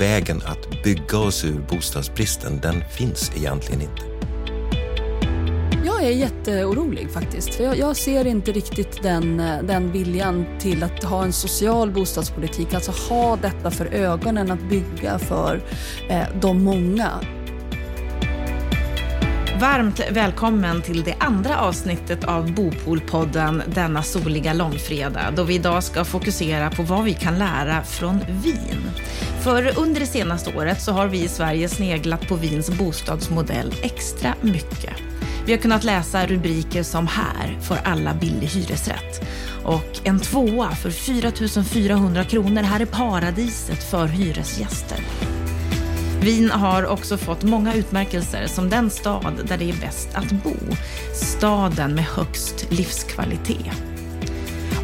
vägen att bygga oss ur bostadsbristen, den finns egentligen inte. Jag är jätteorolig faktiskt. För jag, jag, ser inte riktigt den, eh, den viljan till att ha en social bostadspolitik. Alltså ha detta för ögonen, att bygga för eh, de många. Varmt välkommen till det andra avsnittet av Bopolpodden denna soliga långfredag då vi idag ska fokusera på vad vi kan lära från vin. För under det senaste året så har vi i Sverige sneglat på vins bostadsmodell extra mycket. Vi har kunnat läsa rubriker som “Här får alla billig hyresrätt” och “En tvåa för 4 400 kronor, här är paradiset för hyresgäster”. Wien har också fått många utmärkelser som den stad där det är bäst att bo. Staden med högst livskvalitet.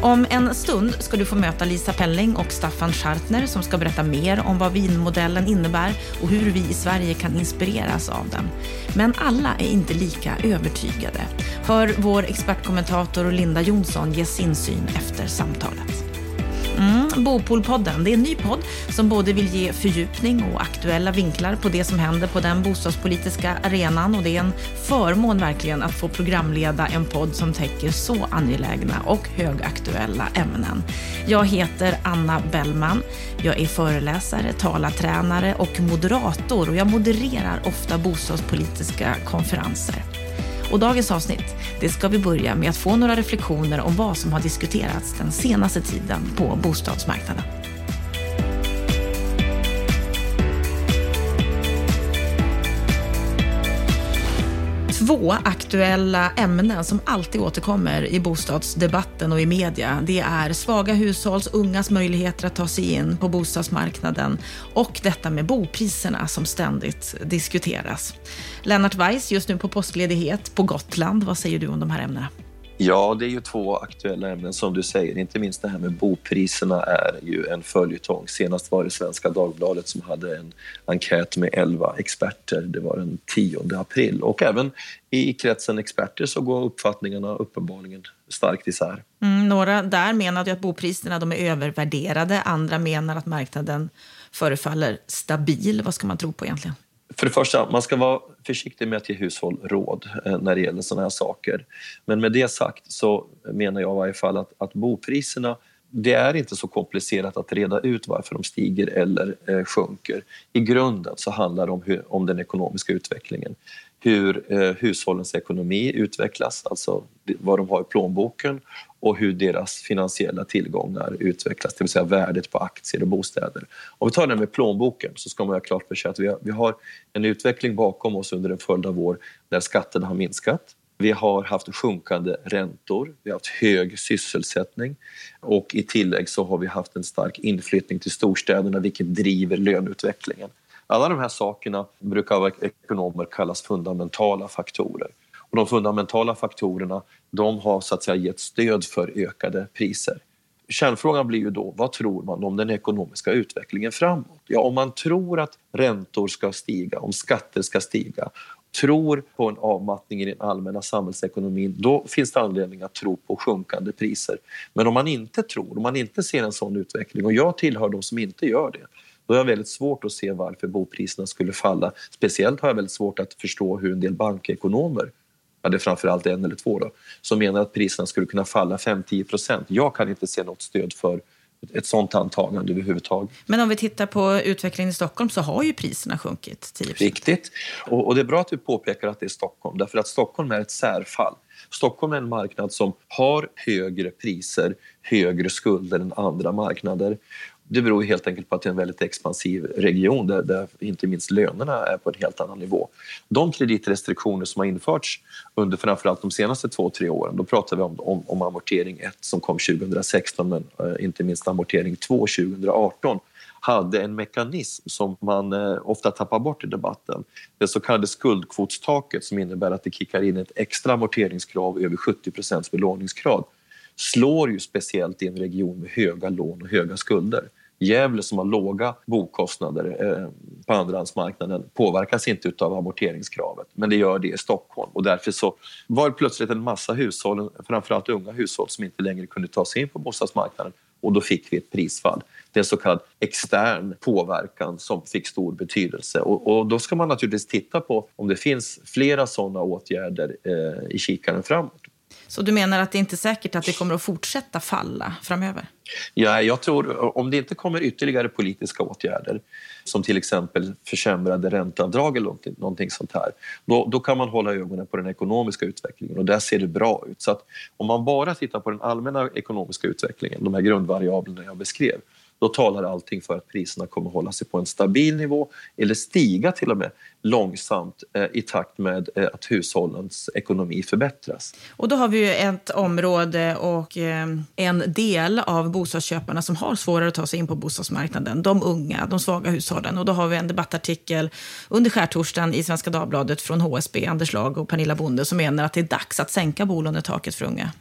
Om en stund ska du få möta Lisa Pelling och Staffan Schartner som ska berätta mer om vad vinmodellen innebär och hur vi i Sverige kan inspireras av den. Men alla är inte lika övertygade. Hör vår expertkommentator Linda Jonsson ge sin syn efter samtalet. Bopolpodden, det är en ny podd som både vill ge fördjupning och aktuella vinklar på det som händer på den bostadspolitiska arenan och det är en förmån verkligen att få programleda en podd som täcker så angelägna och högaktuella ämnen. Jag heter Anna Bellman. Jag är föreläsare, talartränare och moderator och jag modererar ofta bostadspolitiska konferenser. Och dagens avsnitt, det ska vi börja med att få några reflektioner om vad som har diskuterats den senaste tiden på bostadsmarknaden. Två aktuella ämnen som alltid återkommer i bostadsdebatten och i media. Det är svaga hushålls ungas möjligheter att ta sig in på bostadsmarknaden och detta med bopriserna som ständigt diskuteras. Lennart Weiss, just nu på påskledighet på Gotland. Vad säger du om de här ämnena? Ja, det är ju två aktuella ämnen som du säger. Inte minst det här med bopriserna är ju en följetong. Senast var det Svenska Dagbladet som hade en enkät med 11 experter. Det var den 10 april. Och även i kretsen experter så går uppfattningarna uppenbarligen starkt isär. Mm, några där menade att bopriserna de är övervärderade. Andra menar att marknaden förefaller stabil. Vad ska man tro på egentligen? För det första, man ska vara försiktig med att ge hushåll råd eh, när det gäller sådana här saker. Men med det sagt så menar jag i varje fall att, att bopriserna det är inte så komplicerat att reda ut varför de stiger eller eh, sjunker. I grunden så handlar det om, hur, om den ekonomiska utvecklingen. Hur eh, hushållens ekonomi utvecklas, alltså vad de har i plånboken och hur deras finansiella tillgångar utvecklas, det vill säga värdet på aktier och bostäder. Om vi tar det med plånboken så ska man ha klart för sig att vi har, vi har en utveckling bakom oss under en följd av år där skatterna har minskat. Vi har haft sjunkande räntor, vi har haft hög sysselsättning och i tillägg så har vi haft en stark inflyttning till storstäderna vilket driver löneutvecklingen. Alla de här sakerna brukar av ekonomer kallas fundamentala faktorer. Och de fundamentala faktorerna de har så att säga gett stöd för ökade priser. Kärnfrågan blir ju då, vad tror man om den ekonomiska utvecklingen framåt? Ja, om man tror att räntor ska stiga, om skatter ska stiga, tror på en avmattning i den allmänna samhällsekonomin, då finns det anledning att tro på sjunkande priser. Men om man inte tror, om man inte ser en sån utveckling, och jag tillhör de som inte gör det, då har jag väldigt svårt att se varför bopriserna skulle falla. Speciellt har jag väldigt svårt att förstå hur en del bankekonomer ja, det är framförallt en eller två då, som menar att priserna skulle kunna falla 5-10 procent. Jag kan inte se något stöd för ett sånt antagande överhuvudtaget. Men om vi tittar på utvecklingen i Stockholm så har ju priserna sjunkit 10 Riktigt. Och, och, det är bra att du påpekar att det är Stockholm, därför att Stockholm är ett särfall. Stockholm är en marknad som har högre priser, högre skulder än andra marknader. Det beror helt enkelt på att det är en väldigt expansiv region där, där, inte minst lönerna är på en helt annan nivå. De kreditrestriktioner som har införts under framförallt de senaste två, tre åren, då pratar vi om, om, om amortering 1 som kom 2016 men eh, inte minst amortering 2 2018 hade en mekanism som man eh, ofta tappar bort i debatten. Det så kallade skuldkvotstaket som innebär att det kickar in ett extra amorteringskrav över 70% belåningsgrad slår ju speciellt i en region med höga lån och höga skulder. Gävle som har låga bokostnader eh, på andrahandsmarknaden påverkas inte av amorteringskravet, men det gör det i Stockholm. Och därför så var det plötsligt en massa hushåll, framförallt unga hushåll, som inte längre kunde ta sig in på bostadsmarknaden och då fick vi ett prisfall. Det är så kallad extern påverkan som fick stor betydelse. Och, och, då ska man naturligtvis titta på om det finns flera sådana åtgärder eh, i kikaren framåt. Så du menar att det inte är säkert att det kommer att fortsätta falla framöver? Ja, jag tror om det inte kommer ytterligare politiska åtgärder som till exempel försämrade ränteavdrag eller någonting, någonting sånt här, då, då, kan man hålla ögonen på den ekonomiska utvecklingen och där ser det bra ut. Så att om man bara tittar på den allmänna ekonomiska utvecklingen, de här grundvariablerna jag beskrev, då talar allting för att priserna kommer att hålla sig på en stabil nivå eller stiga till och med långsamt eh, i takt med eh, att hushållens ekonomi förbättras. Och då har vi ju ett område och eh, en del av bostadsköparna som har svårare att ta sig in på bostadsmarknaden. De unga, de svaga hushållen. Och då har vi en debattartikel under skärtorsdagen i Svenska Dagbladet från HSB, Anders Lag och Pernilla Bonde som menar att det är dags att sänka bolånetaket för unga.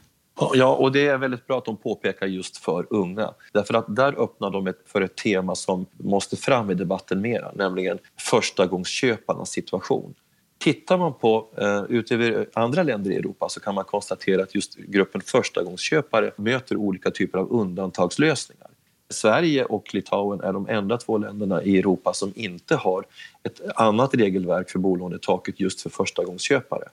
Ja, och det är väldigt bra att de påpekar just för unga. Därför att där öppnar de för ett tema som måste fram i debatten mera, nämligen förstagångsköparnas situation. Tittar man på eh, utöver andra länder i Europa så kan man konstatera att just gruppen förstagångsköpare möter olika typer av undantagslösningar. Sverige och Litauen är de enda två länderna i Europa som inte har ett annat regelverk för bolånetaket just för förstagångsköpare.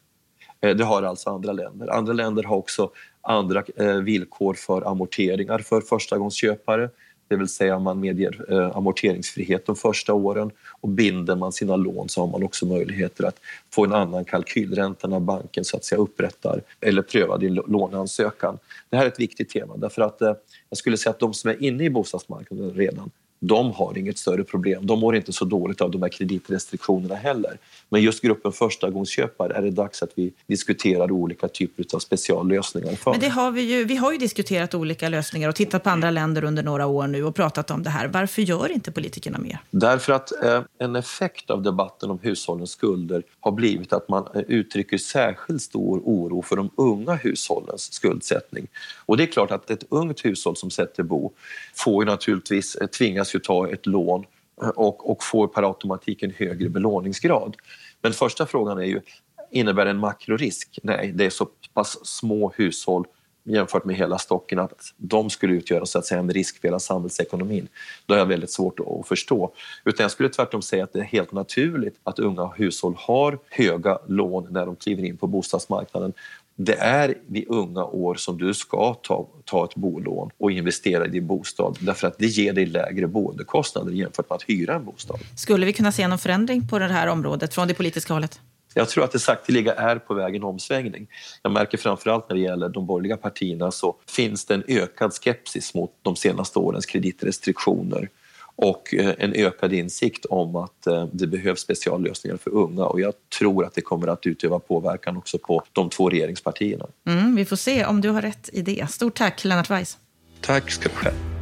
Eh, det har alltså andra länder. Andra länder har också andra eh, villkor för amorteringar för förstagångsköpare. Det vill säga man medger eh, amorteringsfrihet de första åren och binder man sina lån så har man också möjligheter att få en annan kalkylränta när banken så att säga upprättar eller prövar din låneansökan. Det här är ett viktigt tema därför att eh, jag skulle säga att de som är inne i bostadsmarknaden redan de har inget större problem. De mår inte så dåligt av de här kreditrestriktionerna heller. Men just gruppen förstagångsköpare är det dags att vi diskuterar olika typer av speciallösningar för. Men det har vi, ju, vi har ju diskuterat olika lösningar och tittat på andra länder under några år nu och pratat om det här. Varför gör inte politikerna mer? Därför att eh, en effekt av debatten om hushållens skulder har blivit att man eh, uttrycker särskilt stor oro för de unga hushållens skuldsättning. Och det är klart att ett ungt hushåll som sätter bo får ju naturligtvis eh, tvingas ju ta ett lån och, och får per automatik en högre belåningsgrad. Men första frågan är ju, innebär det en makrorisk? Nej, det är så pass små hushåll jämfört med hela stocken att de skulle utgöra så att säga, en risk för hela samhällsekonomin. Det är jag väldigt svårt att förstå. Utan jag skulle tvärtom säga att det är helt naturligt att unga hushåll har höga lån när de kliver in på bostadsmarknaden det är vid unga år som du ska ta, ta ett bolån och investera i din bostad därför att det ger dig lägre boendekostnader jämfört med att hyra en bostad. Skulle vi kunna se någon förändring på det här området från det politiska hållet? Jag tror att det sakteliga är på väg en omsvängning. Jag märker framförallt när det gäller de borgerliga partierna så finns det en ökad skepsis mot de senaste årens kreditrestriktioner och eh, en ökad insikt om att eh, det behövs speciallösningar för unga och jag tror att det kommer att utöva påverkan också på de två regeringspartierna. Mm, vi får se om du har rätt i det. Stort tack, Lennart Weiss. Tack ska du ha.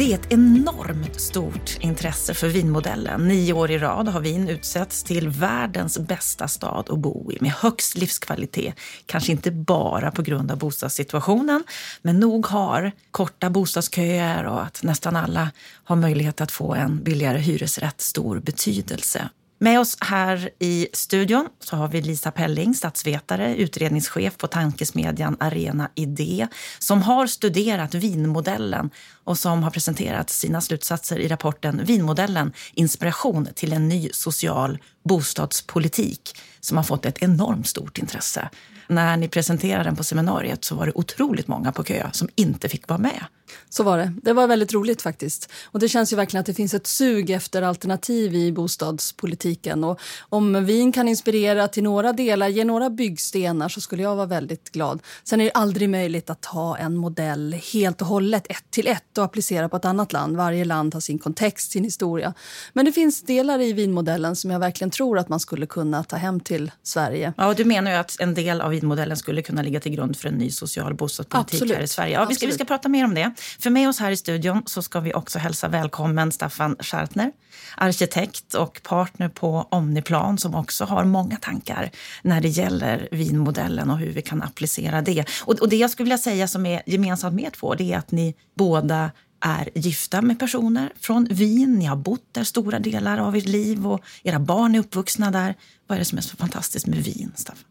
Det är ett enormt stort intresse för vinmodellen. Nio år i rad har Wien utsetts till världens bästa stad att bo i med högst livskvalitet. Kanske inte bara på grund av bostadssituationen, men nog har korta bostadsköer och att nästan alla har möjlighet att få en billigare hyresrätt stor betydelse. Med oss här i studion så har vi Lisa Pelling, statsvetare, utredningschef på tankesmedjan Arena Idé som har studerat vinmodellen och som har presenterat sina slutsatser i rapporten Vinmodellen inspiration till en ny social bostadspolitik som har fått ett enormt stort intresse. När ni presenterade den på seminariet så var det otroligt många på kö som inte fick vara med. Så var det. Det var väldigt roligt faktiskt. Och det känns ju verkligen att det finns ett sug efter alternativ i bostadspolitiken. Och om vin kan inspirera till några delar, ge några byggstenar så skulle jag vara väldigt glad. Sen är det aldrig möjligt att ta en modell helt och hållet, ett till ett och applicera på ett annat land. Varje land har sin kontext, sin historia. Men det finns delar i vinmodellen som jag verkligen tror att man skulle kunna ta hem till Sverige. Ja, och du menar ju att en del av vinmodellen skulle kunna ligga till grund för en ny social bostadspolitik Absolut. här i Sverige. Ja, vi, ska, vi ska prata mer om det. För med oss här i studion så ska vi också hälsa välkommen Staffan Schartner, arkitekt och partner på Omniplan som också har många tankar när det gäller vinmodellen och hur vi kan applicera det. Och, och det jag skulle vilja säga som är gemensamt med er två, det är att ni båda är gifta med personer från Wien. Ni har bott där stora delar av ert liv och era barn är uppvuxna där. Vad är det som är så fantastiskt med Wien, Staffan?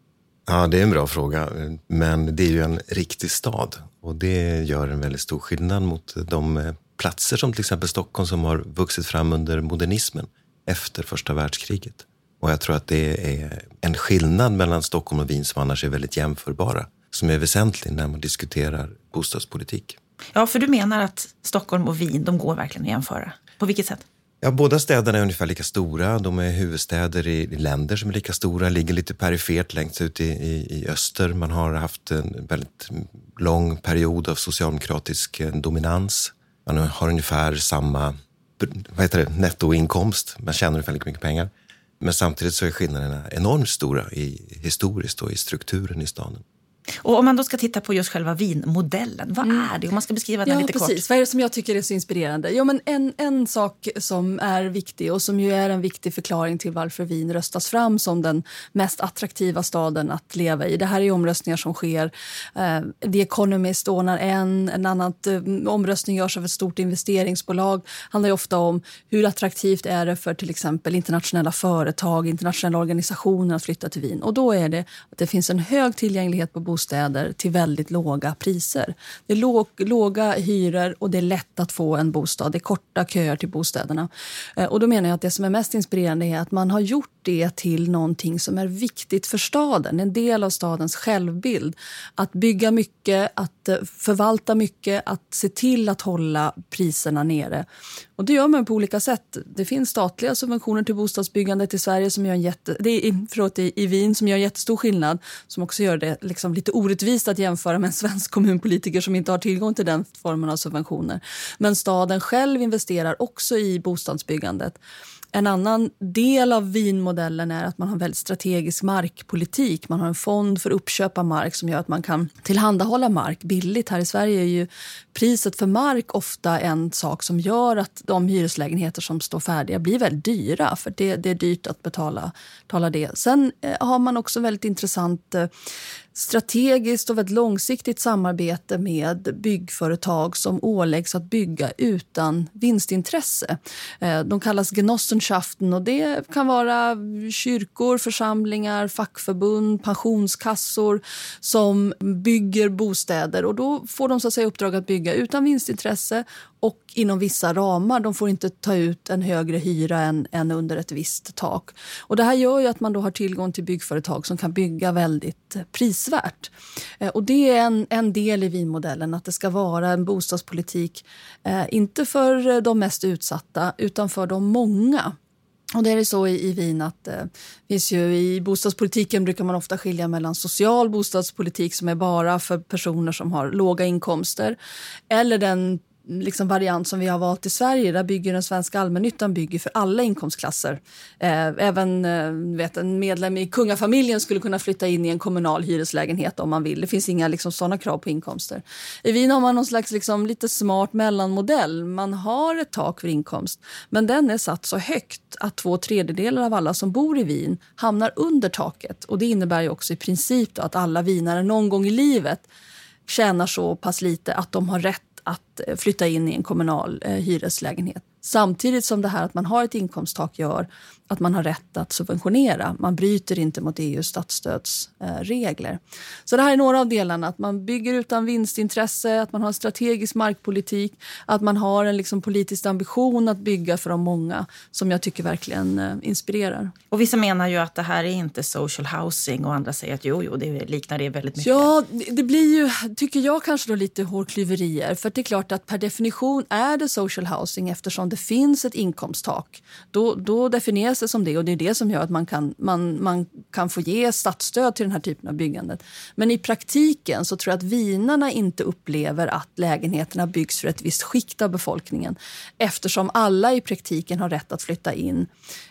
Ja, det är en bra fråga. Men det är ju en riktig stad och det gör en väldigt stor skillnad mot de eh, platser som till exempel Stockholm som har vuxit fram under modernismen efter första världskriget. Och jag tror att det är en skillnad mellan Stockholm och Wien som annars är väldigt jämförbara, som är väsentlig när man diskuterar bostadspolitik. Ja, för du menar att Stockholm och Wien, de går verkligen att jämföra. På vilket sätt? Ja, båda städerna är ungefär lika stora. De är huvudstäder i länder som är lika stora, ligger lite perifert längst ut i, i, i öster. Man har haft en väldigt lång period av socialdemokratisk eh, dominans. Man har ungefär samma vad heter det, nettoinkomst, man tjänar ungefär lika mycket pengar. Men samtidigt så är skillnaderna enormt stora i, historiskt och i strukturen i staden. Och om man då ska titta på just själva vinmodellen, vad mm. är det? Om man ska beskriva den ja, lite precis. kort. Vad är det som jag tycker är så inspirerande? Jo, men en, en sak som är viktig och som ju är en viktig förklaring till varför Wien röstas fram som den mest attraktiva staden att leva i. Det här är omröstningar som sker. Eh, The Economist ordnar en, en annan eh, omröstning görs av ett stort investeringsbolag. handlar ofta om hur attraktivt är det för till exempel internationella företag, internationella organisationer att flytta till Wien. Och då är det att det finns en hög tillgänglighet på bostäder till väldigt låga priser. Det är låg, låga hyror och det är lätt att få en bostad. Det är korta köer till bostäderna. Eh, och då menar jag att det som är mest inspirerande är att man har gjort det till någonting som är viktigt för staden. En del av stadens självbild. Att bygga mycket, att eh, förvalta mycket, att se till att hålla priserna nere. Och det gör man på olika sätt. Det finns statliga subventioner till bostadsbyggandet i Sverige som gör en jätte, det är, förlåt, i Wien som gör en jättestor skillnad. Som också gör det liksom lite orättvist att jämföra med en svensk kommunpolitiker som inte har tillgång till den formen av subventioner. Men staden själv investerar också i bostadsbyggandet. En annan del av vinmodellen är att man har väldigt strategisk markpolitik. Man har en fond för uppköp av mark som gör att man kan tillhandahålla mark billigt. Här i Sverige är ju priset för mark ofta en sak som gör att de hyreslägenheter som står färdiga blir väldigt dyra. För det, det är dyrt att betala, betala det. Sen eh, har man också väldigt intressant eh, strategiskt och väldigt långsiktigt samarbete med byggföretag som åläggs att bygga utan vinstintresse. Eh, de kallas Genossenschaften och det kan vara kyrkor, församlingar, fackförbund, pensionskassor som bygger bostäder. Och Då får de så att säga uppdrag att bygga utan vinstintresse och inom vissa ramar. De får inte ta ut en högre hyra än, än, under ett visst tak. Och Det här gör ju att man då har tillgång till byggföretag som kan bygga väldigt eh, prisvärt. Eh, och Det är en, en del i vinmodellen, att det ska vara en bostadspolitik eh, inte för eh, de mest utsatta, utan för de många. Och det är så i, i Wien att eh, finns ju, i bostadspolitiken brukar man ofta skilja mellan social bostadspolitik som är bara för personer som har låga inkomster eller den liksom variant som vi har valt i Sverige. Där bygger den svenska allmännyttan bygger för alla inkomstklasser. Eh, även eh, vet, en medlem i kungafamiljen skulle kunna flytta in i en kommunal hyreslägenhet om man vill. Det finns inga liksom, sådana krav på inkomster. I Wien har man någon slags liksom, lite smart mellanmodell. Man har ett tak för inkomst, men den är satt så högt att två tredjedelar av alla som bor i Wien hamnar under taket. Och Det innebär ju också i princip att alla vinare någon gång i livet tjänar så pass lite att de har rätt att eh, flytta in i en kommunal eh, hyreslägenhet. Samtidigt som det här att man har ett inkomsttak gör att man har rätt att subventionera. Man bryter inte mot EUs statsstödsregler. Så det här är några av delarna. Att man bygger utan vinstintresse, att man har en strategisk markpolitik, att man har en liksom politisk ambition att bygga för de många som jag tycker verkligen eh, inspirerar. Och Vissa menar ju att det här är inte social housing och andra säger att jo, jo det liknar det väldigt mycket. Ja, det blir ju, tycker jag, kanske då lite hårklyverier. För det är klart att per definition är det social housing eftersom det finns ett inkomsttak. Då, då definieras det som det och det är det som gör att man kan, man, man kan få ge statsstöd till den här typen av byggandet. Men i praktiken så tror jag att vinarna inte upplever att lägenheterna byggs för ett visst skikt av befolkningen eftersom alla i praktiken har rätt att flytta in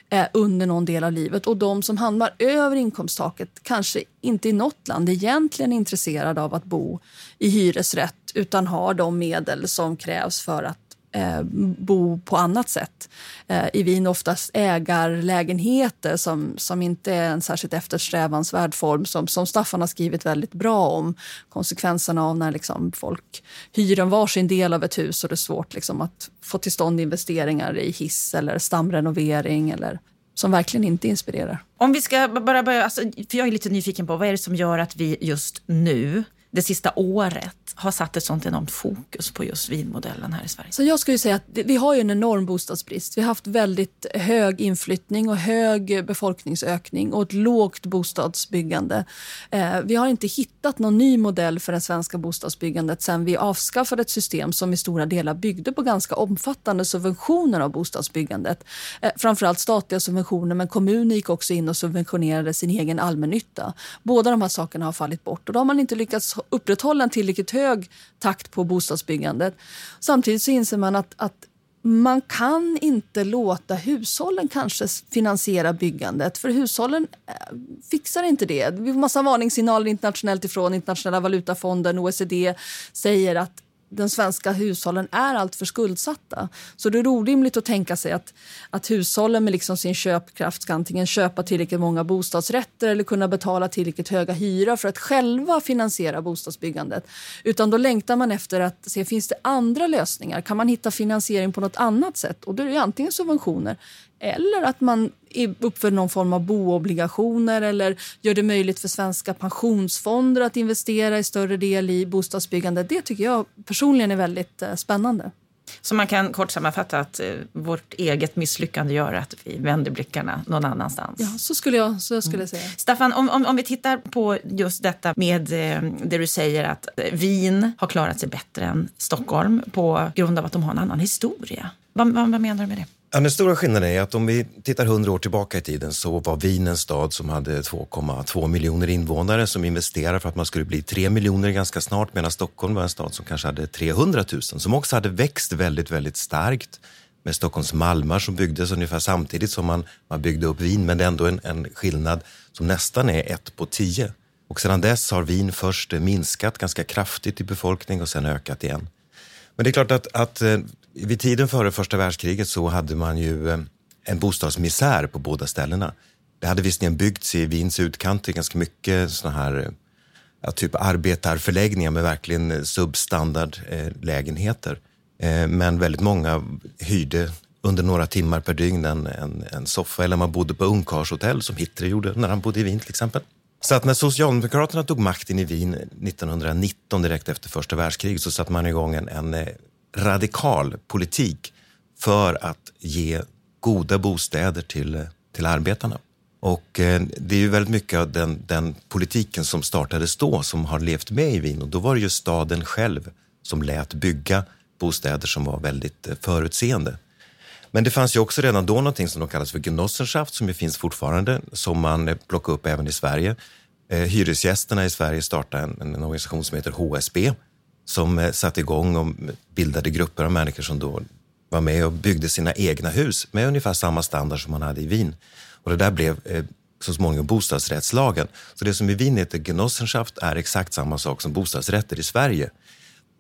eh, under någon del av livet. Och de som hamnar över inkomsttaket kanske inte i något land egentligen är intresserade av att bo i hyresrätt utan har de medel som krävs för att eh, bo på annat sätt. Eh, I Wien oftast ägarlägenheter som, som inte är en särskilt eftersträvansvärd form som, som Staffan har skrivit väldigt bra om. Konsekvenserna av när liksom folk hyr en varsin del av ett hus och det är svårt liksom att få till stånd investeringar i hiss eller stamrenovering eller som verkligen inte inspirerar. Om vi ska bara börja, alltså, för jag är lite nyfiken på vad är det som gör att vi just nu det sista året har satt ett sånt enormt fokus på just vinmodellen här i Sverige? Så jag skulle säga att vi har ju en enorm bostadsbrist. Vi har haft väldigt hög inflyttning och hög befolkningsökning och ett lågt bostadsbyggande. Eh, vi har inte hittat någon ny modell för det svenska bostadsbyggandet sen vi avskaffade ett system som i stora delar byggde på ganska omfattande subventioner av bostadsbyggandet. Framför framförallt statliga subventioner, men kommuner gick också in och subventionerade sin egen allmännytta. Båda de här sakerna har fallit bort och då har man inte lyckats upprätthålla en tillräckligt hög takt på bostadsbyggandet. Samtidigt så inser man att, att man kan inte låta hushållen kanske finansiera byggandet för hushållen eh, fixar inte det. Vi får massa varningssignaler internationellt ifrån Internationella valutafonden, OECD säger att den svenska hushållen är alltför skuldsatta. Så det är orimligt att tänka sig att, att hushållen med liksom sin köpkraft ska antingen köpa tillräckligt många bostadsrätter eller kunna betala tillräckligt höga hyror för att själva finansiera bostadsbyggandet. Utan då längtar man efter att se finns det andra lösningar. Kan man hitta finansiering på något annat sätt? Och då är det antingen subventioner eller att man uppför någon form av boobligationer eller gör det möjligt för svenska pensionsfonder att investera i större del i bostadsbyggande. Det tycker jag personligen är väldigt eh, spännande. Så man kan kort sammanfatta att eh, vårt eget misslyckande gör att vi vänder blickarna någon annanstans? Ja, så skulle jag, så skulle jag säga. Mm. Staffan, om, om, om, vi tittar på just detta med eh, det du säger att Wien har klarat sig bättre än Stockholm på grund av att de har en annan historia. Vad, vad, vad menar du med det? Ja, den stora skillnaden är att om vi tittar hundra år tillbaka i tiden så var Wien en stad som hade 2,2 miljoner invånare som investerade för att man skulle bli 3 miljoner ganska snart medan Stockholm var en stad som kanske hade 300 000 som också hade växt väldigt, väldigt starkt med Stockholms Malmar som byggdes ungefär samtidigt som man, man byggde upp Wien men det är ändå en, en skillnad som nästan är ett på tio. Och sedan dess har Wien först minskat ganska kraftigt i befolkning och sen ökat igen. Men det är klart att, att eh, vid tiden före första världskriget så hade man ju eh, en bostadsmisär på båda ställena. Det hade visserligen byggts i Wiens utkanter ganska mycket såna här eh, ja, typ arbetarförläggningar med verkligen eh, substandardlägenheter. Eh, men väldigt många hyrde under några timmar per dygn en, en, en soffa eller man bodde på ungkarlshotell som Hitler gjorde när han bodde i Wien till exempel. Så att när Socialdemokraterna tog makten i Wien 1919 direkt efter första världskriget så satte man igång en, en radikal politik för att ge goda bostäder till, till arbetarna. Och eh, det är ju väldigt mycket av den, den, politiken som startades då som har levt med i Wien och då var det ju staden själv som lät bygga bostäder som var väldigt eh, förutseende. Men det fanns ju också redan då någonting som de kallas för Genossenschaft som ju finns fortfarande, som man eh, plockar upp även i Sverige. Eh, hyresgästerna i Sverige startade en, en organisation som heter HSB som eh, satte igång och bildade grupper av människor som då var med och byggde sina egna hus med ungefär samma standard som man hade i Wien. Och det där blev eh, så småningom bostadsrättslagen. Så det som i Wien heter Genossenschaft är exakt samma sak som bostadsrätter i Sverige.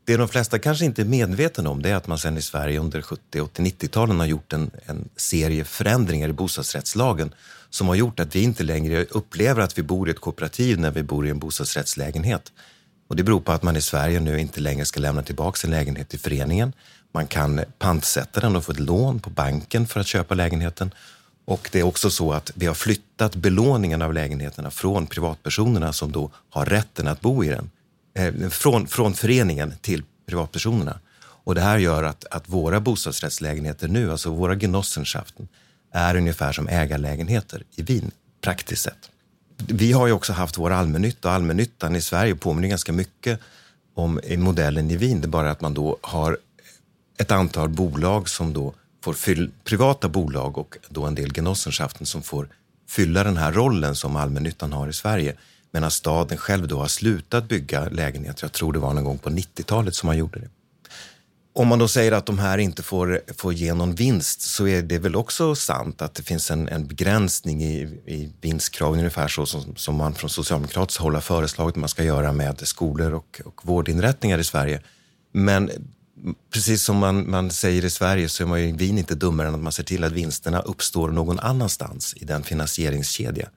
Det de flesta kanske inte är medvetna om det är att man sen i Sverige under 70, 80, 90-talen har gjort en, en serie förändringar i bostadsrättslagen som har gjort att vi inte längre upplever att vi bor i ett kooperativ när vi bor i en bostadsrättslägenhet. Och det beror på att man i Sverige nu inte längre ska lämna tillbaka sin lägenhet till föreningen. Man kan pantsätta den och få ett lån på banken för att köpa lägenheten. Och det är också så att vi har flyttat belåningen av lägenheterna från privatpersonerna som då har rätten att bo i den, eh, från, från föreningen till privatpersonerna. Och det här gör att, att våra bostadsrättslägenheter nu, alltså våra Genossenschaften, är ungefär som ägarlägenheter i Wien, praktiskt sett vi har ju också haft vår allmännytta och allmännyttan i Sverige påminner ganska mycket om modellen i Wien. Det är bara att man då har ett antal bolag som då får fyll, privata bolag och då en del Genossenschaften som får fylla den här rollen som allmännyttan har i Sverige. Medan staden själv då har slutat bygga lägenheter. Jag tror det var någon gång på 90-talet som man gjorde det. Om man då säger att de här inte får, får ge någon vinst så är det väl också sant att det finns en, en begränsning i, i vinstkraven, ungefär så som, som man från socialdemokratiskt håll har föreslagit att man ska göra med skolor och, och vårdinrättningar i Sverige. Men precis som man, man säger i Sverige så är man ju Wien inte dummare än att man ser till att vinsterna uppstår någon annanstans i den finansieringskedja.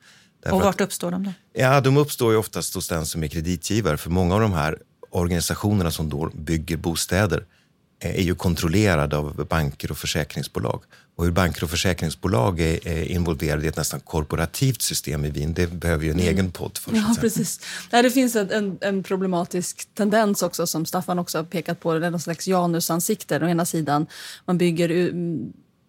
Därför och vart uppstår de då? Ja, de uppstår ju oftast hos den som är kreditgivare. För många av de här organisationerna som då bygger bostäder är ju kontrollerade av banker och försäkringsbolag. Och hur banker och försäkringsbolag är, är involverade i ett nästan korporativt system i Wien, det behöver ju en mm. egen podd för. Ja, precis. Nej, det finns en, en, problematisk tendens också som Staffan också har pekat på, det är någon slags janusansikte. Å ena sidan, man bygger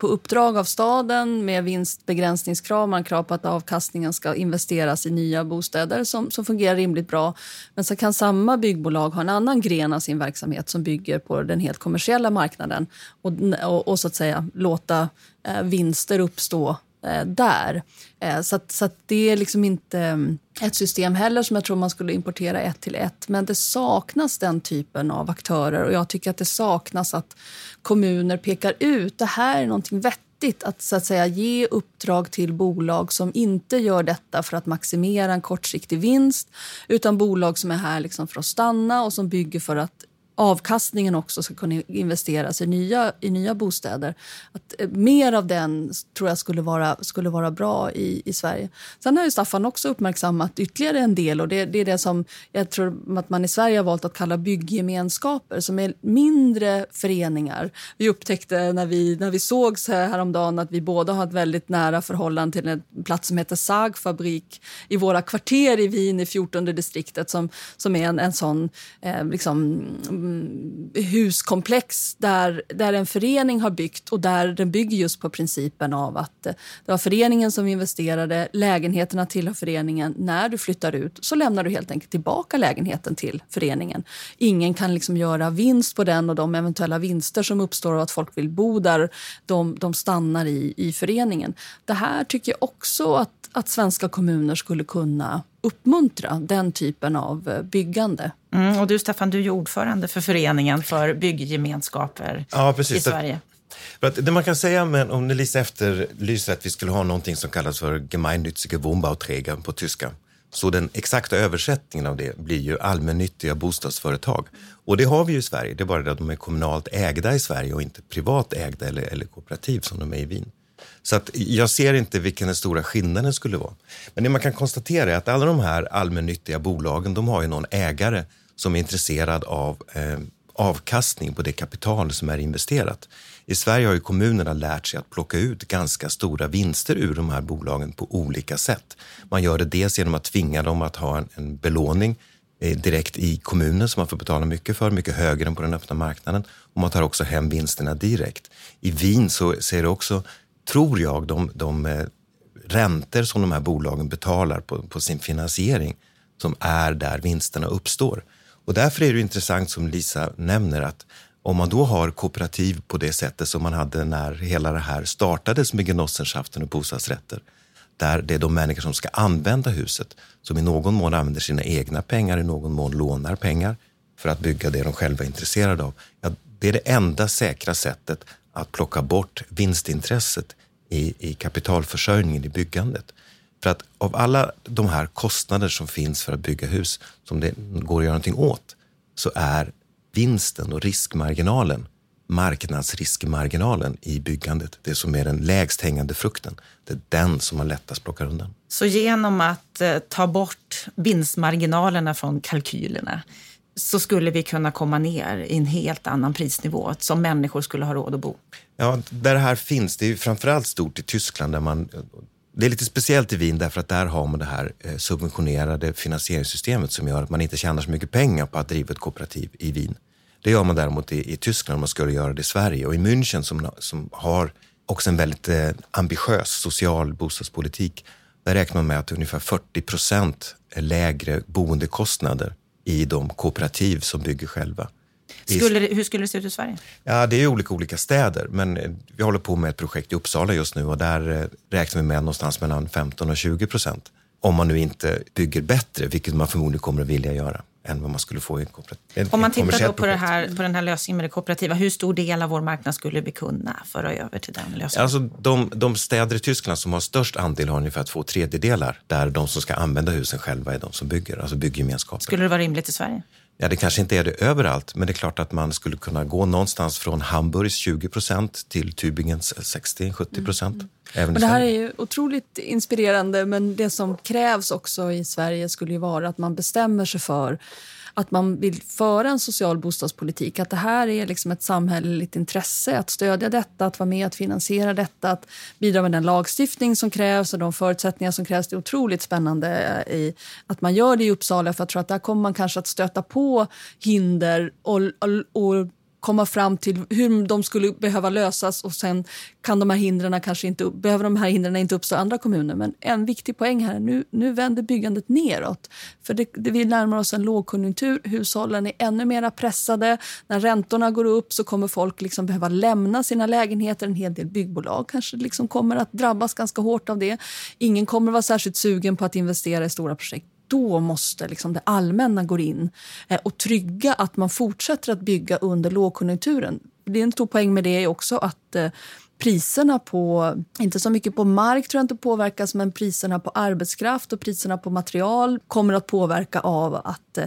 på uppdrag av staden med vinstbegränsningskrav. Man krav på att avkastningen ska investeras i nya bostäder som, som fungerar rimligt bra. Men så kan samma byggbolag ha en annan gren av sin verksamhet som bygger på den helt kommersiella marknaden och, och, och så att säga låta eh, vinster uppstå Eh, där. Eh, så, att, så att det är liksom inte mm, ett system heller som jag tror man skulle importera ett till ett. Men det saknas den typen av aktörer och jag tycker att det saknas att kommuner pekar ut det här är någonting vettigt att, så att säga, ge uppdrag till bolag som inte gör detta för att maximera en kortsiktig vinst utan bolag som är här liksom för att stanna och som bygger för att avkastningen också ska kunna investeras i nya, i nya bostäder. Att eh, mer av den tror jag skulle vara, skulle vara bra i, i Sverige. Sen har ju Staffan också uppmärksammat ytterligare en del och det, det är det som jag tror att man i Sverige har valt att kalla bygggemenskaper som är mindre föreningar. Vi upptäckte när vi, när vi sågs häromdagen att vi båda har ett väldigt nära förhållande till en plats som heter Sagfabrik i våra kvarter i Wien i 14 distriktet som, som är en, en sån eh, liksom, huskomplex där, där en förening har byggt och där den bygger just på principen av att eh, det var föreningen som investerade, lägenheterna tillhör föreningen. När du flyttar ut så lämnar du helt enkelt tillbaka lägenheten till föreningen. Ingen kan liksom göra vinst på den och de eventuella vinster som uppstår av att folk vill bo där, de, de stannar i, i föreningen. Det här tycker jag också att, att svenska kommuner skulle kunna uppmuntra den typen av eh, byggande. Mm, och du Staffan, du är ordförande för föreningen för bygggemenskaper ja, precis. i Sverige. För att det man kan säga, men om Lisa efterlyser att vi skulle ha någonting som kallas för gemeinnützige Wohnbauträger på tyska, så den exakta översättningen av det blir ju allmännyttiga bostadsföretag. Och det har vi ju i Sverige, det är bara det att de är kommunalt ägda i Sverige och inte privat ägda eller, eller kooperativ som de är i Wien. Så att jag ser inte vilken den stora skillnaden skulle vara. Men det man kan konstatera är att alla de här allmännyttiga bolagen, de har ju någon ägare som är intresserad av eh, avkastning på det kapital som är investerat. I Sverige har ju kommunerna lärt sig att plocka ut ganska stora vinster ur de här bolagen på olika sätt. Man gör det dels genom att tvinga dem att ha en, en belåning eh, direkt i kommunen som man får betala mycket för, mycket högre än på den öppna marknaden. Och man tar också hem vinsterna direkt. I Wien så ser det också tror jag, de, de eh, räntor som de här bolagen betalar på, på sin finansiering som är där vinsterna uppstår. Och därför är det intressant som Lisa nämner att om man då har kooperativ på det sättet som man hade när hela det här startades med Genossenschaften och bostadsrätter, där det är de människor som ska använda huset som i någon mån använder sina egna pengar, i någon mån lånar pengar för att bygga det de själva är intresserade av. Ja, det är det enda säkra sättet att plocka bort vinstintresset i, i kapitalförsörjningen i byggandet. För att av alla de här kostnader som finns för att bygga hus som det går att göra någonting åt så är vinsten och riskmarginalen, marknadsriskmarginalen i byggandet, det som är den lägst hängande frukten, det är den som man lättast plockar undan. Så genom att eh, ta bort vinstmarginalerna från kalkylerna så skulle vi kunna komma ner i en helt annan prisnivå som människor skulle ha råd att bo. Ja, där det här finns, det är framförallt stort i Tyskland där man det är lite speciellt i Wien därför att där har man det här eh, subventionerade finansieringssystemet som gör att man inte tjänar så mycket pengar på att driva ett kooperativ i Wien. Det gör man däremot i, i Tyskland om man skulle göra det i Sverige och i München som, som har också en väldigt eh, ambitiös social bostadspolitik. Där räknar man med att ungefär 40 procent lägre boendekostnader i de kooperativ som bygger själva. Skulle det, hur skulle det se ut i Sverige? Ja, det är olika olika städer, men eh, vi håller på med ett projekt i Uppsala just nu och där eh, räknar vi med någonstans mellan 15 och 20 procent. Om man nu inte bygger bättre, vilket man förmodligen kommer att vilja göra än vad man skulle få i en Om man tittar på, här, på den här lösningen med det kooperativa, hur stor del av vår marknad skulle vi kunna föra över till den lösningen? Alltså, de, de städer i Tyskland som har störst andel har ungefär två tredjedelar där de som ska använda husen själva är de som bygger, alltså bygggemenskaper. Skulle det vara rimligt i Sverige? Ja, det kanske inte är det överallt, men det är klart att man skulle kunna gå någonstans från Hamburgs 20 procent till Tübingens 60-70 procent. Mm. Även det här är ju otroligt inspirerande, men det som krävs också i Sverige skulle ju vara att man bestämmer sig för att man vill föra en social bostadspolitik. Att det här är liksom ett samhälleligt intresse att stödja detta, att vara med att finansiera detta, att bidra med den lagstiftning som krävs och de förutsättningar som krävs. Det är otroligt spännande i, att man gör det i Uppsala för jag tror att där kommer man kanske att stöta på hinder och, och, och komma fram till hur de skulle behöva lösas och sen kan de här hindren kanske inte, behöver de här hindren inte uppstå i andra kommuner. Men en viktig poäng här, nu, nu vänder byggandet neråt. För det, det, vi närmar oss en lågkonjunktur, hushållen är ännu mer pressade. När räntorna går upp så kommer folk liksom behöva lämna sina lägenheter. En hel del byggbolag kanske liksom kommer att drabbas ganska hårt av det. Ingen kommer vara särskilt sugen på att investera i stora projekt då måste liksom det allmänna gå in eh, och trygga att man fortsätter att bygga under lågkonjunkturen. Det är en stor poäng med det också att eh, priserna på, inte så mycket på mark tror jag inte påverkas, men priserna på arbetskraft och priserna på material kommer att påverka av att eh,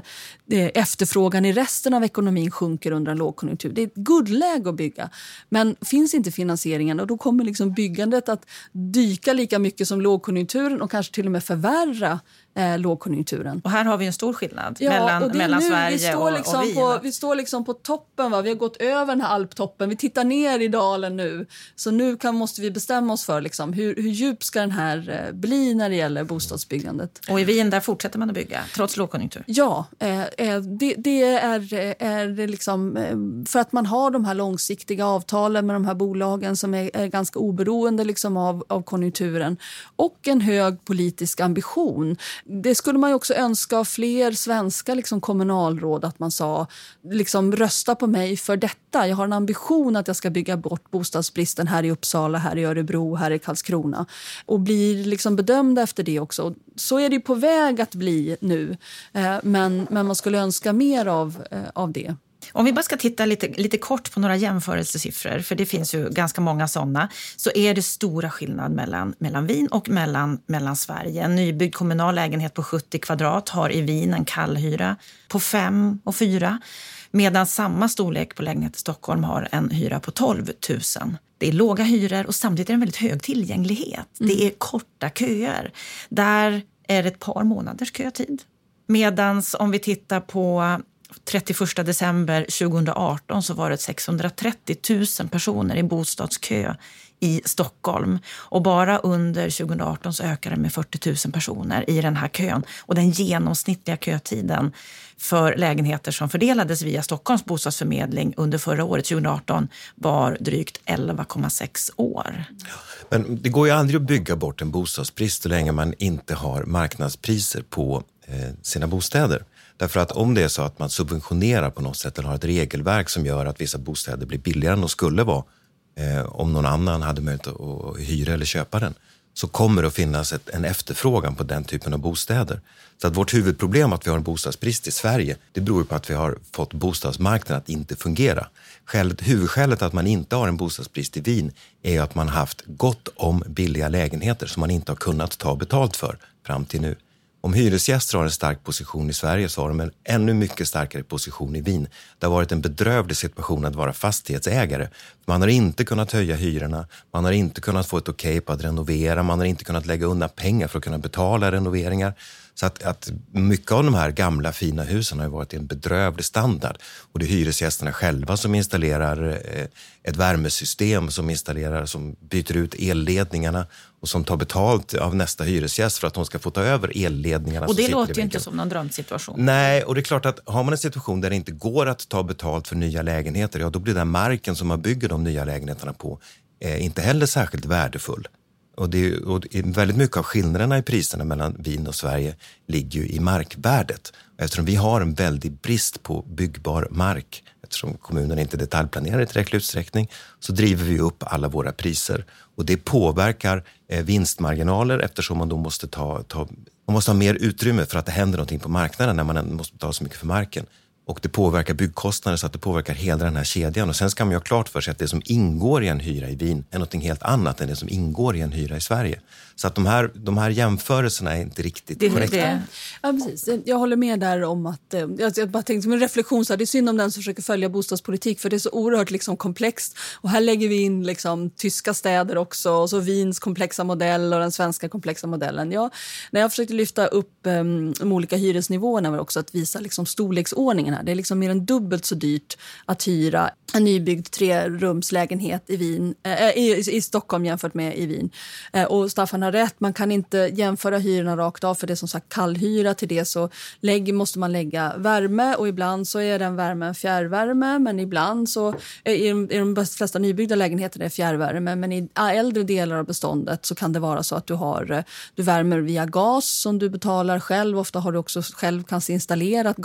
eh, efterfrågan i resten av ekonomin sjunker under en lågkonjunktur. Det är ett guldläge att bygga, men finns inte finansieringen och då kommer liksom byggandet att dyka lika mycket som lågkonjunkturen och kanske till och med förvärra eh, lågkonjunkturen. Och här har vi en stor skillnad ja, mellan, mellan nu, Sverige vi står liksom och, och på, Vi står liksom på toppen. Va? Vi har gått över den här alptoppen. Vi tittar ner i dalen nu. Så nu kan, måste vi bestämma oss för liksom, hur, hur djup ska den här eh, bli när det gäller bostadsbyggandet. Och i Wien där fortsätter man att bygga, trots lågkonjunktur? Ja, eh, eh det, det, är, är liksom, eh, för att man har de här långsiktiga avtalen med de här bolagen som är, är ganska oberoende liksom av, av konjunkturen och en hög politisk ambition. Det skulle man också önska av fler svenska liksom, kommunalråd att man sa liksom, rösta på mig för detta. Jag har en ambition att jag ska bygga bort bostadsbristen här i Uppsala, här i Örebro, här i Karlskrona och blir liksom bedömda efter det också. Så är det på väg att bli nu, eh, men, men man skulle önska mer av, eh, av det. Om vi bara ska titta lite, lite kort på några jämförelsesiffror, för det finns ju ganska många sådana, så är det stora skillnad mellan, mellan Wien och mellan, mellan Sverige. En nybyggd kommunal lägenhet på 70 kvadrat har i Wien en kallhyra på 5 och 4 medan samma storlek på lägenhet i Stockholm har en hyra på 12 000. Det är låga hyror och samtidigt är det en väldigt hög tillgänglighet. Mm. Det är korta köer. Där är det ett par månaders kötid. Medan om vi tittar på 31 december 2018 så var det 630 000 personer i bostadskö i Stockholm. Och bara under 2018 så ökade det med 40 000 personer i den här kön. Och den genomsnittliga kötiden för lägenheter som fördelades via Stockholms bostadsförmedling under förra året, 2018, var drygt 11,6 år. Men det går ju aldrig att bygga bort en bostadsbrist så länge man inte har marknadspriser på eh, sina bostäder. Därför att om det är så att man subventionerar på något sätt eller har ett regelverk som gör att vissa bostäder blir billigare än de skulle vara eh, om någon annan hade möjlighet att hyra eller köpa den, så kommer det att finnas ett, en efterfrågan på den typen av bostäder. Så att vårt huvudproblem att vi har en bostadsbrist i Sverige, det beror på att vi har fått bostadsmarknaden att inte fungera. Skälet, huvudskälet att man inte har en bostadsbrist i Wien är att man haft gott om billiga lägenheter som man inte har kunnat ta betalt för fram till nu. Om hyresgäster har en stark position i Sverige så har de en ännu mycket starkare position i Wien. Det har varit en bedrövlig situation att vara fastighetsägare. Man har inte kunnat höja hyrorna, man har inte kunnat få ett okej okay på att renovera, man har inte kunnat lägga undan pengar för att kunna betala renoveringar. Så att, att mycket av de här gamla fina husen har varit i en bedrövlig standard. Och det är hyresgästerna själva som installerar eh, ett värmesystem, som installerar, som byter ut elledningarna och som tar betalt av nästa hyresgäst för att de ska få ta över elledningarna. Och det låter ju inte som någon drömsituation. Nej, och det är klart att har man en situation där det inte går att ta betalt för nya lägenheter, ja då blir den marken som man bygger de nya lägenheterna på eh, inte heller särskilt värdefull. Och, det, och väldigt mycket av skillnaderna i priserna mellan Wien och Sverige ligger ju i markvärdet. Eftersom vi har en väldig brist på byggbar mark, eftersom kommunerna inte detaljplanerar i tillräcklig utsträckning, så driver vi upp alla våra priser. Och det påverkar eh, vinstmarginaler eftersom man då måste, ta, ta, man måste ha mer utrymme för att det händer någonting på marknaden när man måste betala så mycket för marken. Och det påverkar byggkostnader så att det påverkar hela den här kedjan. Och sen ska man ju ha klart för sig att det som ingår i en hyra i Wien är något helt annat än det som ingår i en hyra i Sverige. Så att de här, de här jämförelserna är inte riktigt det, korrekta. Det. Ja, precis. Jag håller med där om att... Eh, jag bara tänkte som en reflektion, så här, det är synd om den som försöker följa bostadspolitik för det är så oerhört liksom, komplext. Och här lägger vi in liksom, tyska städer också och så Wiens komplexa modell och den svenska komplexa modellen. Ja, när jag försökte lyfta upp um, de olika hyresnivåerna var också att visa liksom, storleksordningen här. Det är liksom mer än dubbelt så dyrt att hyra en nybyggd trerumslägenhet i, Wien, äh, i, i, Stockholm jämfört med i Wien. Äh, och Staffan har rätt, man kan inte jämföra hyrorna rakt av för det är som sagt kallhyra. Till det så lägg, måste man lägga värme och ibland så är den värmen fjärrvärme men ibland så är i de, i de flesta nybyggda lägenheter är fjärrvärme men i äldre delar av beståndet så kan det vara så att du har du värmer via gas som du betalar själv. Ofta har du också själv kanske installerat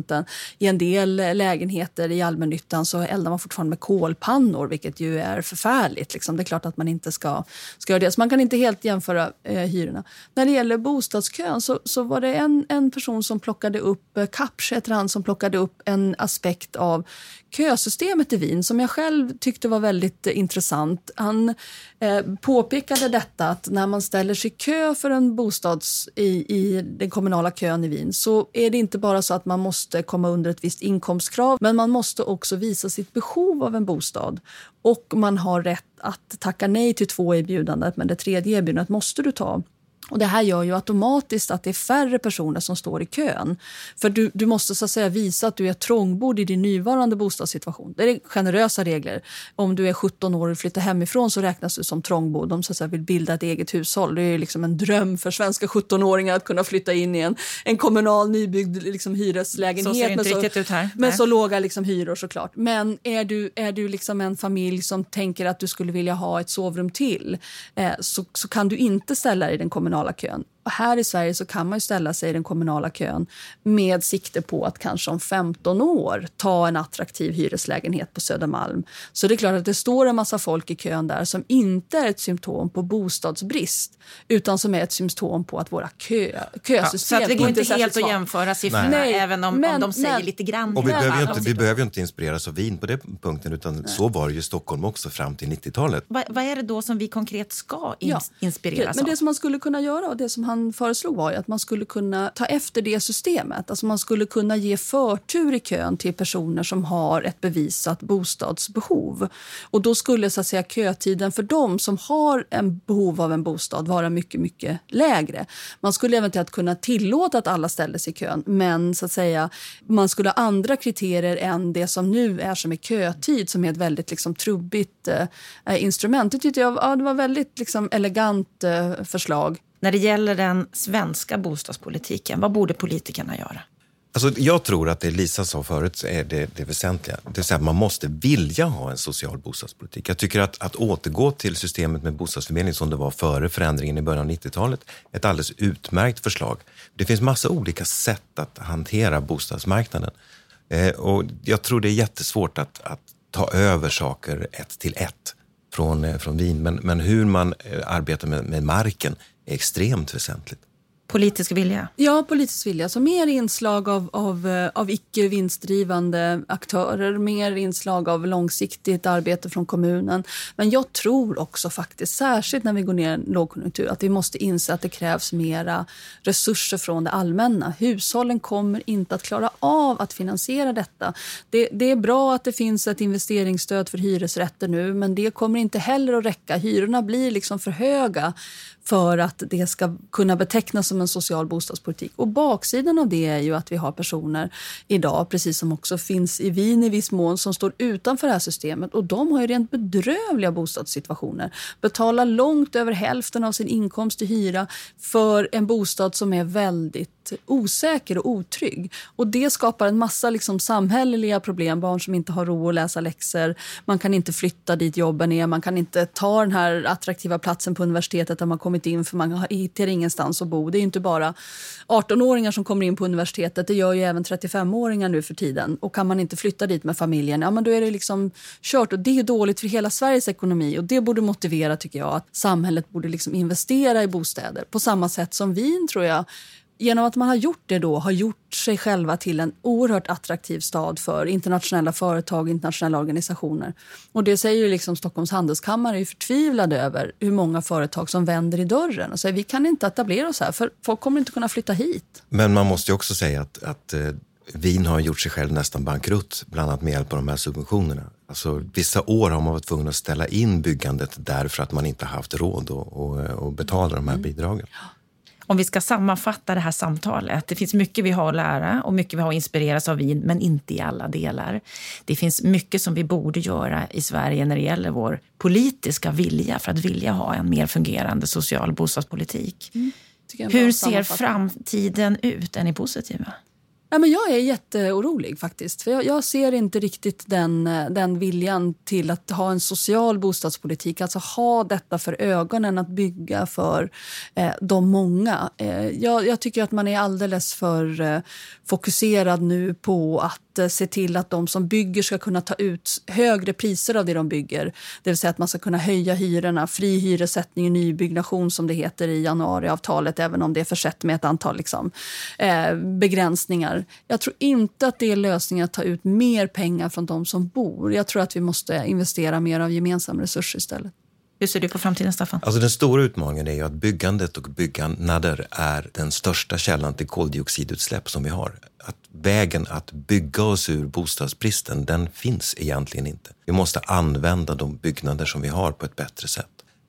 procenten. I en del lägenheter i allmännyttan så eldar man fortfarande med kolpannor vilket ju är förfärligt. Liksom. Det är klart att man inte ska, ska göra det. Så man kan inte helt jämföra eh, hyrorna. När det gäller bostadskön så, så var det en, en person som plockade upp, eh, Kapsch heter han, som plockade upp en aspekt av kösystemet i Wien som jag själv tyckte var väldigt eh, intressant. Han eh, påpekade detta att när man ställer sig i kö för en bostads i, i den kommunala kön i Wien så är det inte bara så att man måste komma under ett visst inkomstkrav men man måste också visa sitt behov av en bostad och man har rätt att tacka nej till två erbjudanden men det tredje erbjudandet måste du ta. Och Det här gör ju automatiskt att det är färre personer som står i kön. För du, du måste så säga visa att du är trångbodd i din nuvarande bostadssituation. Det är generösa regler. Om du är 17 år och flyttar hemifrån så räknas du som trångbodd. Om du vill bilda ett eget hushåll. Det är liksom en dröm för svenska 17-åringar att kunna flytta in i en, en kommunal nybyggd liksom, hyreslägenhet. Så ser det inte riktigt ut här. Med så låga liksom, hyror såklart. Men är du, är du liksom en familj som tänker att du skulle vilja ha ett sovrum till eh, så, så kan du inte ställa dig i den kommunala kommunala kön. Och här i Sverige så kan man ställa sig i den kommunala kön med sikte på att kanske om 15 år ta en attraktiv hyreslägenhet på Södermalm. Så det är klart att det står en massa folk i kön där som inte är ett symptom på bostadsbrist utan som är ett symptom på att våra kö, kösystem ja, Så det går inte, inte helt att jämföra siffrorna Nej. även om, men, om de säger men, lite grann. Och vi behöver ju inte, vi behöver inte inspireras av Wien på den punkten utan Nej. så var det ju Stockholm också fram till 90-talet. Va, vad är det då som vi konkret ska in, ja. inspireras men av? Det som man skulle kunna göra och det som han föreslog var att man skulle kunna ta efter det systemet. Alltså man skulle kunna ge förtur i kön till personer som har ett bevisat bostadsbehov. Och då skulle så att säga, kötiden för dem som har en behov av en bostad vara mycket, mycket lägre. Man skulle eventuellt kunna tillåta att alla ställde sig i kön men så att säga, man skulle ha andra kriterier än det som nu är som är kötid som är ett väldigt liksom, trubbigt eh, instrument. Det tyckte jag ja, det var väldigt liksom, elegant eh, förslag. När det gäller den svenska bostadspolitiken, vad borde politikerna göra? Alltså, jag tror att det Lisa sa förut är det, det väsentliga. Det vill säga man måste vilja ha en social bostadspolitik. Jag tycker att, att återgå till systemet med bostadsförmedling som det var före förändringen i början av 90-talet är ett alldeles utmärkt förslag. Det finns massa olika sätt att hantera bostadsmarknaden. Eh, och jag tror det är jättesvårt att, att ta över saker ett till ett från, eh, från Wien. Men, men hur man eh, arbetar med, med marken är extremt väsentligt. Politisk vilja? Ja, politisk vilja. Så mer inslag av, av, eh, av icke vinstdrivande aktörer, mer inslag av långsiktigt arbete från kommunen. Men jag tror också faktiskt, särskilt när vi går ner i en lågkonjunktur, att vi måste inse att det krävs mera resurser från det allmänna. Hushållen kommer inte att klara av att finansiera detta. Det, det är bra att det finns ett investeringsstöd för hyresrätter nu, men det kommer inte heller att räcka. Hyrorna blir liksom för höga för att det ska kunna betecknas som en social bostadspolitik. Och baksidan av det är ju att vi har personer idag, precis som också finns i Wien i viss mån, som står utanför det här systemet och de har ju rent bedrövliga bostadssituationer. Betalar långt över hälften av sin inkomst i hyra för en bostad som är väldigt osäker och otrygg. Och Det skapar en massa liksom samhälleliga problem. Barn som inte har ro att läsa läxor. Man kan inte flytta dit jobben är. Man kan inte ta den här attraktiva platsen på universitetet där man kommit in för man hittar ingenstans att bo. Det är inte bara 18-åringar som kommer in på universitetet. Det gör ju även 35-åringar nu för tiden. Och Kan man inte flytta dit med familjen, ja, men då är det liksom kört. Och Det är dåligt för hela Sveriges ekonomi. Och Det borde motivera tycker jag att samhället borde liksom investera i bostäder på samma sätt som vin tror jag genom att man har gjort det då, har gjort sig själva till en oerhört attraktiv stad för internationella företag och internationella organisationer. Och det säger liksom Stockholms handelskammare är förtvivlade över hur många företag som vänder i dörren och säger vi kan inte etablera oss här för folk kommer inte kunna flytta hit. Men man måste också säga att, att eh, Wien har gjort sig själv nästan bankrutt, bland annat med hjälp av de här subventionerna. Alltså, vissa år har man varit tvungen att ställa in byggandet därför att man inte haft råd att betala de här mm. bidragen. Om vi ska sammanfatta det här samtalet. Det finns mycket vi har att lära och mycket vi har att inspireras av Wien, men inte i alla delar. Det finns mycket som vi borde göra i Sverige när det gäller vår politiska vilja för att vilja ha en mer fungerande social bostadspolitik. Mm. Hur ser framtiden ut? Är ni positiva? Ja, men jag är jätteorolig faktiskt. För jag, jag, ser inte riktigt den, eh, den viljan till att ha en social bostadspolitik. Alltså ha detta för ögonen, att bygga för eh, de många. Eh, jag, jag, tycker att man är alldeles för eh, fokuserad nu på att se till att de som bygger ska kunna ta ut högre priser av det de bygger. Det vill säga att man ska kunna höja hyrorna, fri hyressättning i nybyggnation som det heter i januariavtalet, även om det är försett med ett antal liksom, eh, begränsningar. Jag tror inte att det är lösningen att ta ut mer pengar från de som bor. Jag tror att vi måste investera mer av gemensamma resurser istället. Hur ser du på framtiden, Staffan? Alltså den stora utmaningen är ju att byggandet och byggnader är den största källan till koldioxidutsläpp som vi har. Att vägen att bygga oss ur bostadsbristen, den finns egentligen inte. Vi måste använda de byggnader som vi har på ett bättre sätt.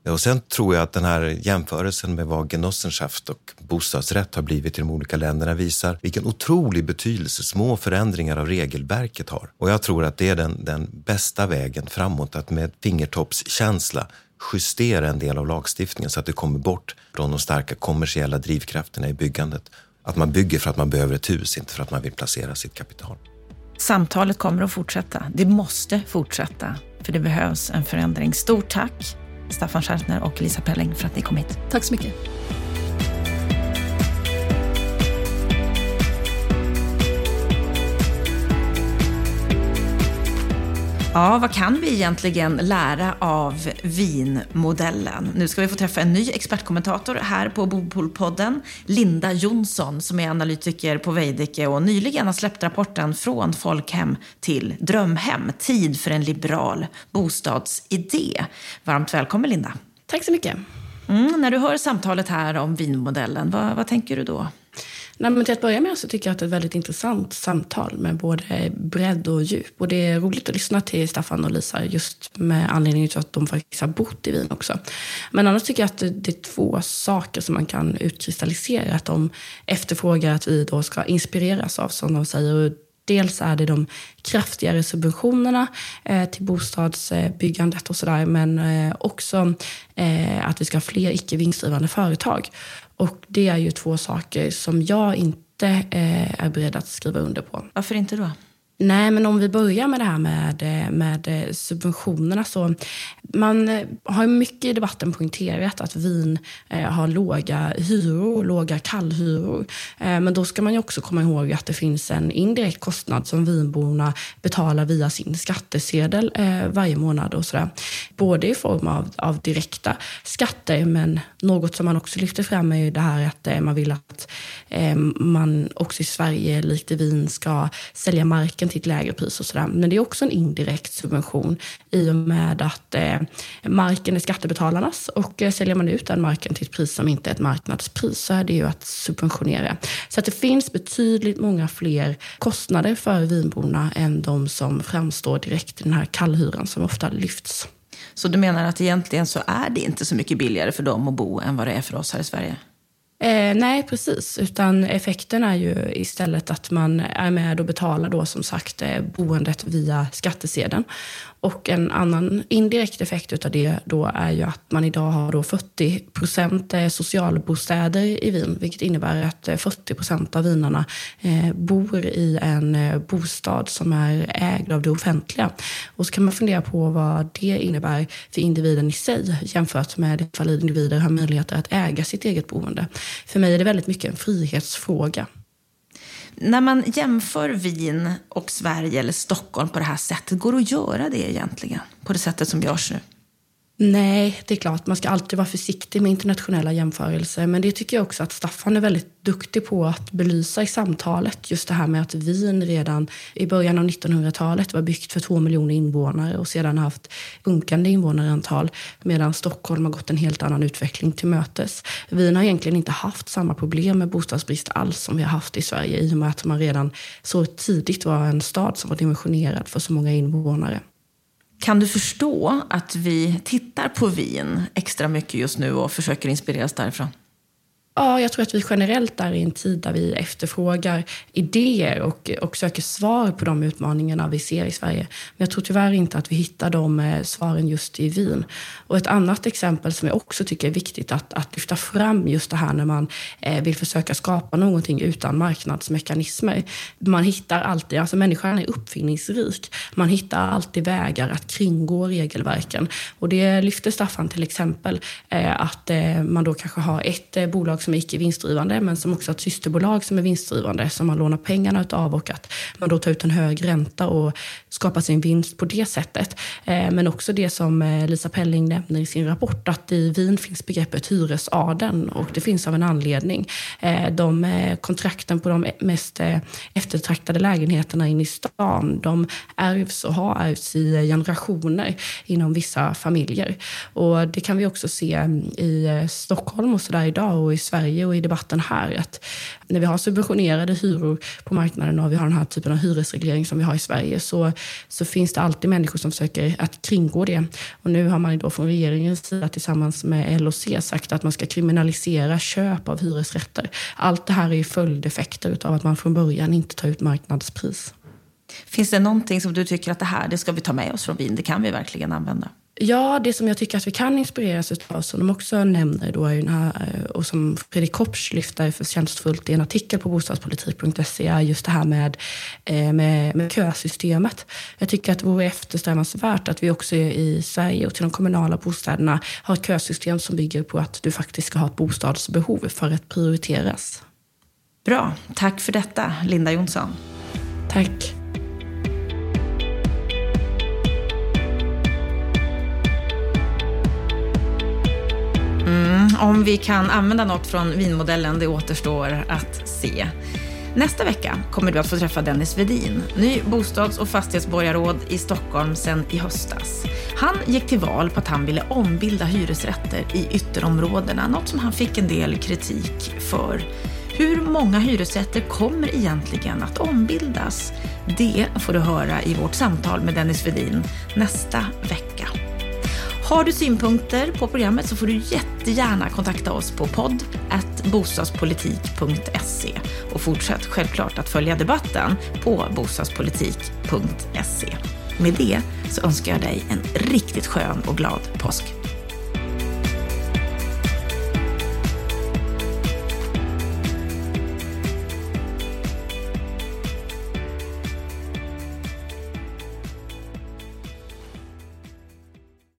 Och sen tror jag att den här jämförelsen med vad Genossenschaft och bostadsrätt har blivit i de olika länderna visar vilken otrolig betydelse små förändringar av regelverket har. Och jag tror att det är den, den bästa vägen framåt, att med fingertoppskänsla justera en del av lagstiftningen så att det kommer bort från de starka kommersiella drivkrafterna i byggandet. Att man bygger för att man behöver ett hus, inte för att man vill placera sitt kapital. Samtalet kommer att fortsätta. Det måste fortsätta, för det behövs en förändring. Stort tack Staffan Schärtner och Lisa Pelling för att ni kom hit. Tack så mycket. Ja, vad kan vi egentligen lära av vinmodellen? Nu ska vi få träffa en ny expertkommentator här på Bopolpodden, Linda Jonsson, som är analytiker på Veidekke och nyligen har släppt rapporten Från folkhem till drömhem, tid för en liberal bostadsidé. Varmt välkommen Linda. Tack så mycket. Mm, när du hör samtalet här om vinmodellen, vad, vad tänker du då? Nej, men till att börja med så tycker jag att det är ett väldigt intressant samtal med både bredd och djup. Och det är roligt att lyssna till Staffan och Lisa just med anledning till att de faktiskt har bott i Wien också. Men annars tycker jag att det, det är två saker som man kan utkristallisera. Att de efterfrågar att vi då ska inspireras av, som de säger. Dels är det de kraftigare subventionerna eh, till bostadsbyggandet och sådär. Men eh, också eh, att vi ska ha fler icke vinstdrivande företag. Och det är ju två saker som jag inte eh, är beredd att skriva under på. Varför inte då? Nej, men om vi börjar med det här med, eh, med eh, subventionerna. så Man eh, har mycket i debatten poängterat att vin har låga hyror, låga kallhyror. Men då ska man ju också komma ihåg att det finns en indirekt kostnad som vinborna betalar via sin skattesedel varje månad. och så där. Både i form av, av direkta skatter, men något som man också lyfter fram är ju det här att man vill att man också i Sverige, likt i Wien, ska sälja marken till ett lägre pris och sådär. Men det är också en indirekt subvention i och med att eh, marken är skattebetalarnas och eh, säljer man ut den marken till ett pris som inte är ett marknadspris så är det ju att subventionera. Så att det finns betydligt många fler kostnader för vinborna än de som framstår direkt i den här kallhyran som ofta lyfts. Så du menar att egentligen så är det inte så mycket billigare för dem att bo än vad det är för oss här i Sverige? Eh, nej, precis. Utan effekten är ju istället att man är med och betalar då som sagt eh, boendet via skattsedeln. Och en annan indirekt effekt av det då är ju att man idag har då 40 procent eh, socialbostäder i Wien, vilket innebär att eh, 40 procent av vinarna eh, bor i en bostad som är ägd av det offentliga. Och så kan man fundera på vad det innebär för individen i sig jämfört med ifall individer har möjligheter att äga sitt eget boende. För mig är det väldigt mycket en frihetsfråga. När man jämför Wien och Sverige eller Stockholm på det här sättet, går det att göra det egentligen? På det sättet som görs nu? Nej, det är klart. Man ska alltid vara försiktig med internationella jämförelser. Men det tycker jag också att Staffan är väldigt duktig på att belysa i samtalet. Just det här med att Wien redan i början av 1900-talet var byggt för två miljoner invånare och sedan haft sjunkande invånarantal medan Stockholm har gått en helt annan utveckling till mötes. Wien har egentligen inte haft samma problem med bostadsbrist alls som vi har haft i Sverige i och med att man redan så tidigt var en stad som var dimensionerad för så många invånare. Kan du förstå att vi tittar på Wien extra mycket just nu och försöker inspireras därifrån? Ja, jag tror att vi generellt är i en tid där vi efterfrågar idéer och, och söker svar på de utmaningarna vi ser i Sverige. Men jag tror tyvärr inte att vi hittar de eh, svaren just i Wien. Och ett annat exempel som jag också tycker är viktigt att, att lyfta fram just det här när man eh, vill försöka skapa någonting utan marknadsmekanismer. Man hittar alltid, alltså människan är uppfinningsrik. Man hittar alltid vägar att kringgå regelverken. Och det lyfter Staffan till exempel, eh, att eh, man då kanske har ett eh, bolag som är icke vinstdrivande men som också har ett systerbolag som är vinstdrivande som man lånar pengarna utav och att man då tar ut en hög ränta och skapar sin vinst på det sättet. Eh, men också det som eh, Lisa Pelling nämner i sin rapport att i Wien finns begreppet hyresaden och det finns av en anledning. Eh, de kontrakten på de mest eftertraktade lägenheterna inne i stan de ärvs och har ärvts i generationer inom vissa familjer. Och det kan vi också se mm, i Stockholm och så där idag och i Sverige och i debatten här att när vi har subventionerade hyror på marknaden och vi har den här typen av hyresreglering som vi har i Sverige så, så finns det alltid människor som försöker att kringgå det. Och nu har man då från regeringens sida tillsammans med LOC sagt att man ska kriminalisera köp av hyresrätter. Allt det här är följdeffekter av att man från början inte tar ut marknadspris. Finns det någonting som du tycker att det här, det ska vi ta med oss från Wien, det kan vi verkligen använda? Ja, det som jag tycker att vi kan inspireras av, som de också nämner då, här, och som Fredrik Kopsch lyfter förtjänstfullt i en artikel på bostadspolitik.se, är just det här med, eh, med, med kösystemet. Jag tycker att det vore eftersträvansvärt att vi också i Sverige och till de kommunala bostäderna har ett kösystem som bygger på att du faktiskt ska ha ett bostadsbehov för att prioriteras. Bra. Tack för detta, Linda Jonsson. Tack. Mm, om vi kan använda något från vinmodellen, det återstår att se. Nästa vecka kommer du att få träffa Dennis Vedin, ny bostads och fastighetsborgarråd i Stockholm sedan i höstas. Han gick till val på att han ville ombilda hyresrätter i ytterområdena, något som han fick en del kritik för. Hur många hyresrätter kommer egentligen att ombildas? Det får du höra i vårt samtal med Dennis Vedin nästa vecka. Har du synpunkter på programmet så får du jättegärna kontakta oss på podd bostadspolitik.se och fortsätt självklart att följa debatten på bostadspolitik.se. Med det så önskar jag dig en riktigt skön och glad påsk.